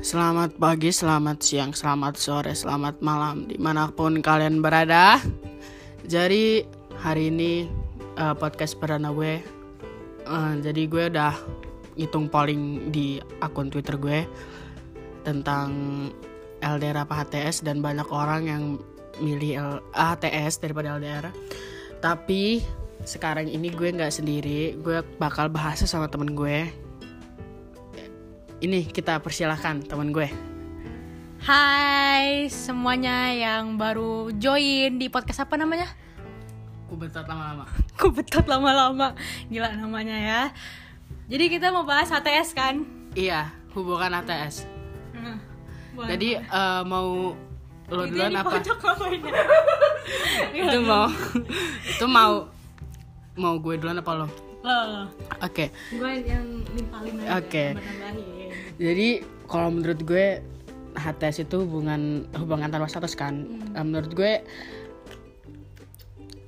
Selamat pagi, selamat siang, selamat sore, selamat malam Di mana pun kalian berada. Jadi hari ini uh, podcast perdana gue uh, Jadi gue udah ngitung polling di akun Twitter gue Tentang LDR apa HTS Dan banyak orang yang milih L HTS daripada LDR Tapi sekarang ini gue nggak sendiri Gue bakal bahas sama temen gue ini kita persilahkan teman gue. Hai semuanya yang baru join di podcast apa namanya? Kubetot lama-lama. Kubetot lama-lama. Gila namanya ya. Jadi kita mau bahas HTS kan? Iya, hubungan HTS. Hmm, Jadi uh, mau lo duluan apa? Itu mau itu mau mau gue duluan apa lo? Lo, Oke. Okay. gue yang nimpalin aja. Oke. Okay. Jadi kalau menurut gue HTS itu hubungan hubungan tanpa status kan. Hmm. Menurut gue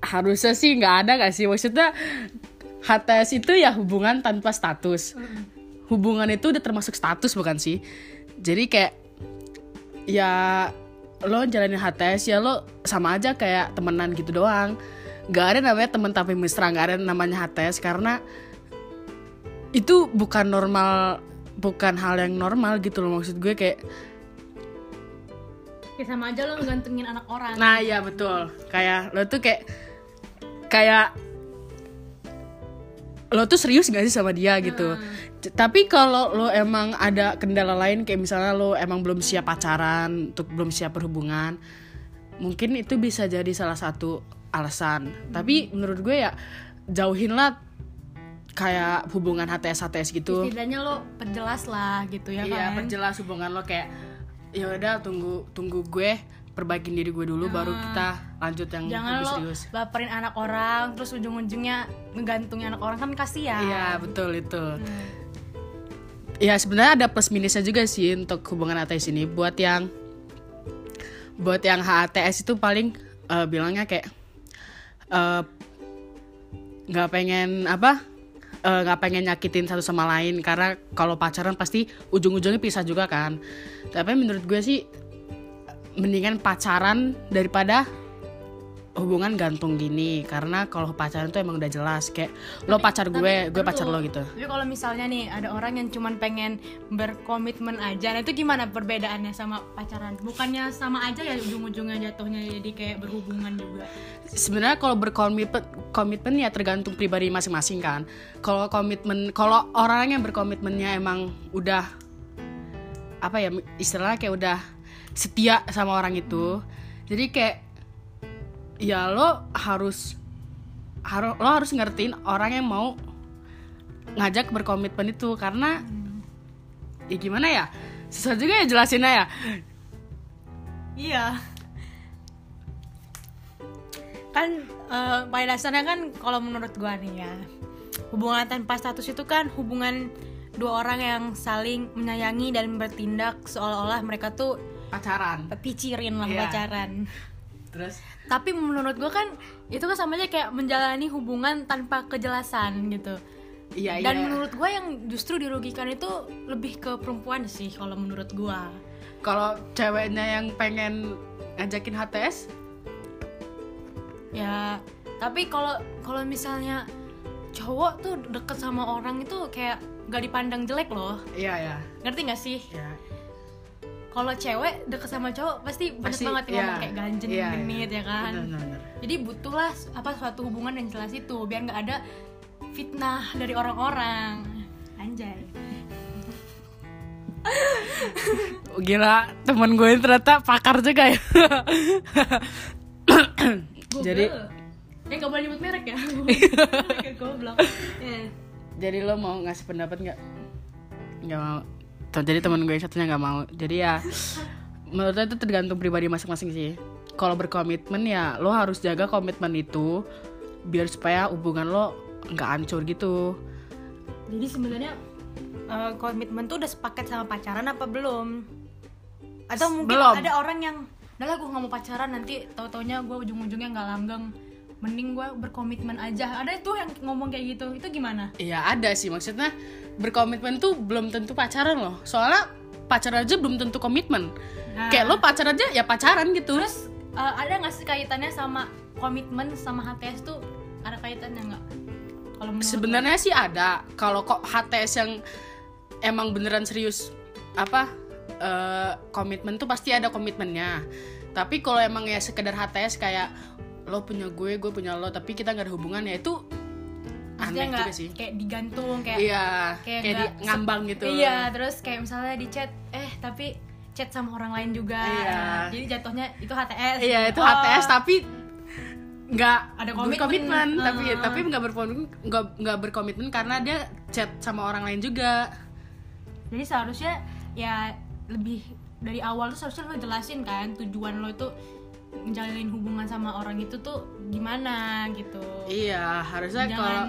harusnya sih nggak ada gak sih maksudnya HTS itu ya hubungan tanpa status. Hmm. Hubungan itu udah termasuk status bukan sih? Jadi kayak ya lo jalanin HTS ya lo sama aja kayak temenan gitu doang. Gak ada namanya temen tapi mesra, gak ada namanya HTS karena itu bukan normal bukan hal yang normal gitu loh maksud gue kayak ya sama aja lo ngegantungin anak orang nah iya betul kayak lo tuh kayak kayak lo tuh serius gak sih sama dia gitu hmm. tapi kalau lo emang ada kendala lain kayak misalnya lo emang belum siap pacaran untuk belum siap berhubungan mungkin itu bisa jadi salah satu alasan hmm. tapi menurut gue ya jauhin lah kayak hubungan HTS HTS gitu. Setidaknya lo perjelas lah gitu ya iya, kan. Iya, perjelas hubungan lo kayak ya udah tunggu tunggu gue perbaikin diri gue dulu nah, baru kita lanjut yang jangan lebih lo serius. baperin anak orang terus ujung-ujungnya ngegantungin anak orang kan kasihan. Iya, betul itu. Hmm. Ya sebenarnya ada plus minusnya juga sih untuk hubungan HTS ini buat yang buat yang HTS itu paling uh, bilangnya kayak nggak uh, pengen apa nggak uh, pengen nyakitin satu sama lain. Karena kalau pacaran pasti ujung-ujungnya pisah juga kan. Tapi menurut gue sih mendingan pacaran daripada hubungan gantung gini karena kalau pacaran tuh emang udah jelas kayak tapi, lo pacar gue gue pacar lo gitu. Tapi kalau misalnya nih ada orang yang cuman pengen berkomitmen aja nah itu gimana perbedaannya sama pacaran? Bukannya sama aja ya ujung-ujungnya jatuhnya jadi kayak berhubungan juga? Sebenarnya kalau berkomitmen komitmen ya tergantung pribadi masing-masing kan. Kalau komitmen kalau orang yang berkomitmennya emang udah apa ya istilahnya kayak udah setia sama orang itu jadi kayak ya lo harus harus lo harus ngertiin orang yang mau ngajak berkomitmen itu. Karena ya gimana ya? Susah juga ya jelasinnya ya. Iya. Kan uh, pada dasarnya kan kalau menurut gua nih ya hubungan tanpa status itu kan hubungan dua orang yang saling menyayangi dan bertindak seolah-olah mereka tuh pacaran. picirin lah yeah. pacaran terus? Tapi menurut gue kan itu kan sama aja kayak menjalani hubungan tanpa kejelasan gitu. Iya, dan iya. menurut gue yang justru dirugikan itu lebih ke perempuan sih kalau menurut gue kalau ceweknya yang pengen ngajakin HTS ya tapi kalau kalau misalnya cowok tuh deket sama orang itu kayak gak dipandang jelek loh. Iya iya. Ngerti gak sih? Iya kalau cewek deket sama cowok pasti, banyak banget yang yeah, ngomong kayak ganjen yeah, genit yeah. ya kan? Bener, bener. jadi butuhlah apa suatu hubungan yang jelas itu biar nggak ada fitnah dari orang-orang. Anjay. Gila temen gue ternyata pakar juga ya. Jadi eh gak boleh nyebut merek ya? Goblok. Yeah. jadi lo mau ngasih pendapat nggak? Nggak mau jadi teman gue satunya nggak mau. Jadi ya menurut itu tergantung pribadi masing-masing sih. Kalau berkomitmen ya lo harus jaga komitmen itu biar supaya hubungan lo nggak hancur gitu. Jadi sebenarnya uh, komitmen tuh udah sepaket sama pacaran apa belum? Atau mungkin belum. ada orang yang udah gue nggak mau pacaran nanti tau taunya gue ujung-ujungnya nggak langgeng mending gue berkomitmen aja. Ada tuh yang ngomong kayak gitu. Itu gimana? Iya ada sih. Maksudnya berkomitmen tuh belum tentu pacaran loh. Soalnya pacaran aja belum tentu komitmen. Nah. kayak lo pacaran aja ya pacaran gitu. Terus uh, ada nggak sih kaitannya sama komitmen sama HTS tuh? Ada kaitannya nggak? Kalau sebenarnya sih ada. Kalau kok HTS yang emang beneran serius apa eh, komitmen tuh pasti ada komitmennya. Tapi kalau emang ya sekedar HTS kayak lo punya gue gue punya lo tapi kita nggak ada hubungan ya itu Maksudnya aneh nggak juga sih kayak digantung kayak iya kayak kayak, di ngambang gitu iya terus kayak misalnya di chat eh tapi chat sama orang lain juga Iya. jadi jatuhnya itu HTS iya itu Oh, HTS tapi nggak Ada komitmen. berkomitmen tapi Uh-uh. tapi nggak berkomitmen nggak nggak berkomitmen karena dia chat sama orang lain juga jadi seharusnya ya lebih dari awal tuh seharusnya lo jelasin kan tujuan lo itu menjalin hubungan sama orang itu tuh gimana gitu iya harusnya kalau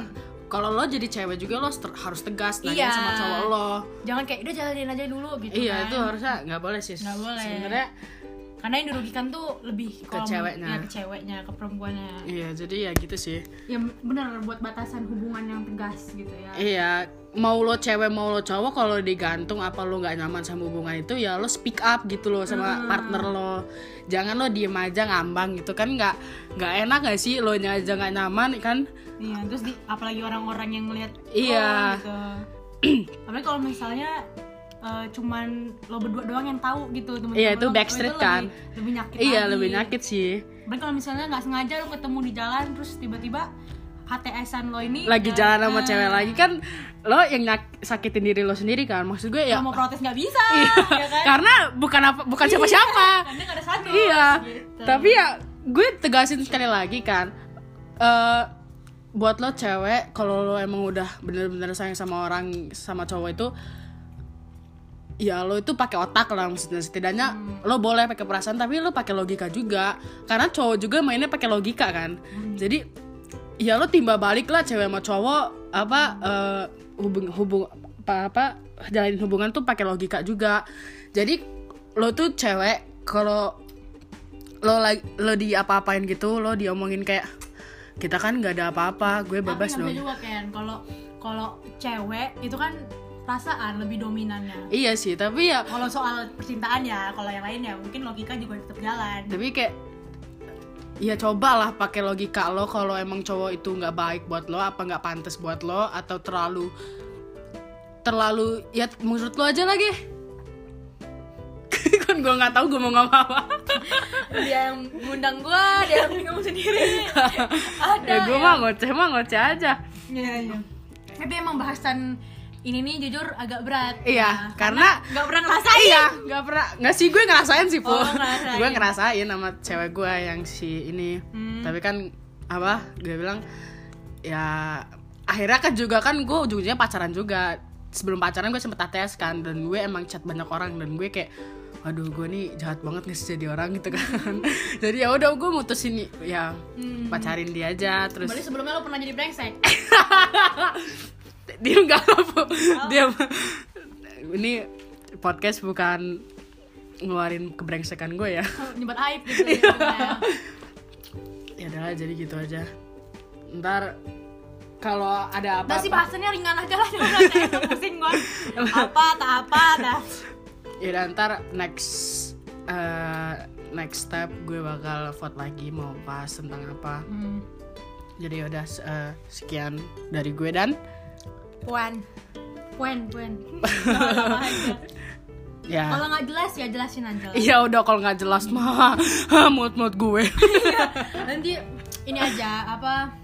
kalau lo jadi cewek juga lo harus tegas nanya Iya. sama cowok lo jangan kayak udah jalanin aja dulu gitu iya kan itu harusnya nggak boleh sih Nggak boleh. sebenarnya karena yang dirugikan tuh lebih Ke ceweknya. ya, ke ceweknya ke perempuannya iya jadi ya gitu sih ya benar buat batasan hubungan yang tegas gitu ya iya mau lo cewek mau lo cowok kalau digantung apa lo nggak nyaman sama hubungan itu ya lo speak up gitu loh sama partner lo jangan lo diem aja ngambang gitu kan nggak nggak enak gak sih lo nya aja nggak nyaman kan Iya, terus di, apalagi orang-orang yang ngelihat Iya. oh, gitu. apalagi kalau misalnya eh, cuman lo berdua doang yang tahu gitu temen-temen Iya, itu backstreet itu kan. lebih, lebih nyakit iya lagi. lebih nyakit sih Apalagi kalau misalnya nggak sengaja lo ketemu di jalan terus tiba-tiba HTS-an lo ini lagi ya, jalan sama eh, cewek lagi kan lo yang nyak- sakitin diri lo sendiri kan maksud gue ya mau protes nggak bisa Iya, ya kan karena bukan apa bukan siapa-siapa karena nggak ada satu iya gitu. tapi ya gue tegasin sekali lagi kan eh buat lo cewek kalau lo emang udah bener-bener sayang sama orang sama cowok itu ya lo itu pakai otak lah maksudnya. Setidaknya lo boleh pakai perasaan tapi lo pakai logika juga. Karena cowok juga mainnya pakai logika kan. Jadi ya lo timba balik lah cewek sama cowok apa eh, hubung hubung apa apa jalin hubungan tuh pakai logika juga. Jadi lo tuh cewek kalau lo lagi lo di apa-apain gitu lo diomongin kayak kita kan nggak ada apa-apa gue tapi bebas bisa dong. juga kan kalau kalau cewek itu kan perasaan lebih dominannya. Iya sih tapi ya kalau soal percintaan ya kalau yang lain ya mungkin logika juga tetap jalan. Tapi kayak ya cobalah pakai logika lo kalau emang cowok itu nggak baik buat lo apa nggak pantas buat lo atau terlalu terlalu ya menurut lo aja lagi. Kan gue nggak tahu gue mau ngomong apa. Dia yang ngundang gua dia yang ngomong sendiri. Ada ya gue mah ngoceh mah ngoceh aja. Iya, iya. tapi emang bahasan ini nih jujur agak berat. Iya, Ya, karena- nggak pernah ngerasain. Iya nggak pernah. Nggak sih gue ngerasain sih pu Oh, ngerasain. gue ngerasain sama cewek gue yang si ini. Hmm. tapi kan apa gue bilang ya akhirnya kan juga kan gue ujung-ujungnya pacaran juga. Sebelum pacaran gue sempet ATS kan dan gue emang chat banyak orang dan gue kayak aduh gue nih jahat banget nggak sih jadi orang gitu kan. Jadi ya udah gue mutusin nih, ya Hmm. pacarin dia aja terus Berarti sebelumnya lo pernah jadi brengsek dia nggak apa dia ini podcast bukan ngeluarin kebrengsekan gue ya. Nyebat aib gitu ya. ya udah jadi gitu aja. Ntar kalau ada Udah sih apa-apa bahasannya ringan aja lah jangan kayak itu pusing gua. Apa tak apa dah. Ya udah ntar next eh, next step gue bakal vote lagi mau bahas tentang apa. Hmm. jadi udah eh, sekian dari gue dan puan. Puan puan. Ya. Kalau nggak jelas ya jelasin aja. Iya udah kalau nggak jelas mah. Mood mood gue nanti ini aja apa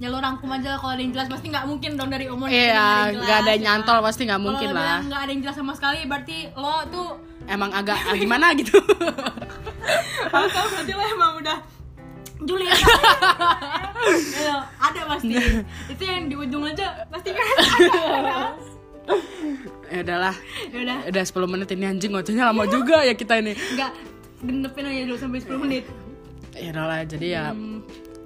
ya lo rangkum aja. Kalau ada yang jelas pasti nggak mungkin dong dari umur iya nggak ada yang ya. nyantol pasti nggak mungkin lo lah. nggak ada yang jelas sama sekali berarti lo tuh emang agak ah, gimana gitu? Tahu berarti lo emang udah Juli ya ada pasti. Itu yang di ujung aja pasti kan? Ada ya udahlah. Ya udah. Udah 10 menit ini anjing ngocehnya lama juga ya kita ini. Nggak genepin aja dulu sampai 10 menit. Ya udahlah jadi ya Hmm,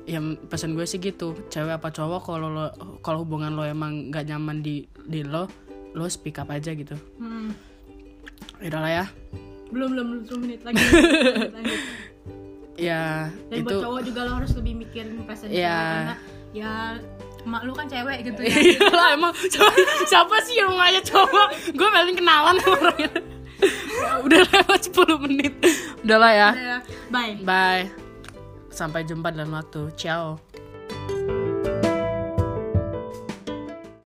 ya pesan gue sih gitu cewek apa cowok kalau lo kalau hubungan lo emang nggak nyaman di di lo lo speak up aja gitu. Hmm. ya udahlah ya. Belum belum belum 10 menit lagi. ya dan itu buat cowok juga lo harus lebih mikirin perasaan cewek karena ya emak lu kan cewek gitu ya. Iya lah emang siapa, siapa sih yang ngajak cowok? Gue paling kenalan sama orangnya udah lewat 10 menit. Udahlah ya. Udah, bye. Bye. Sampai jumpa dalam waktu. Ciao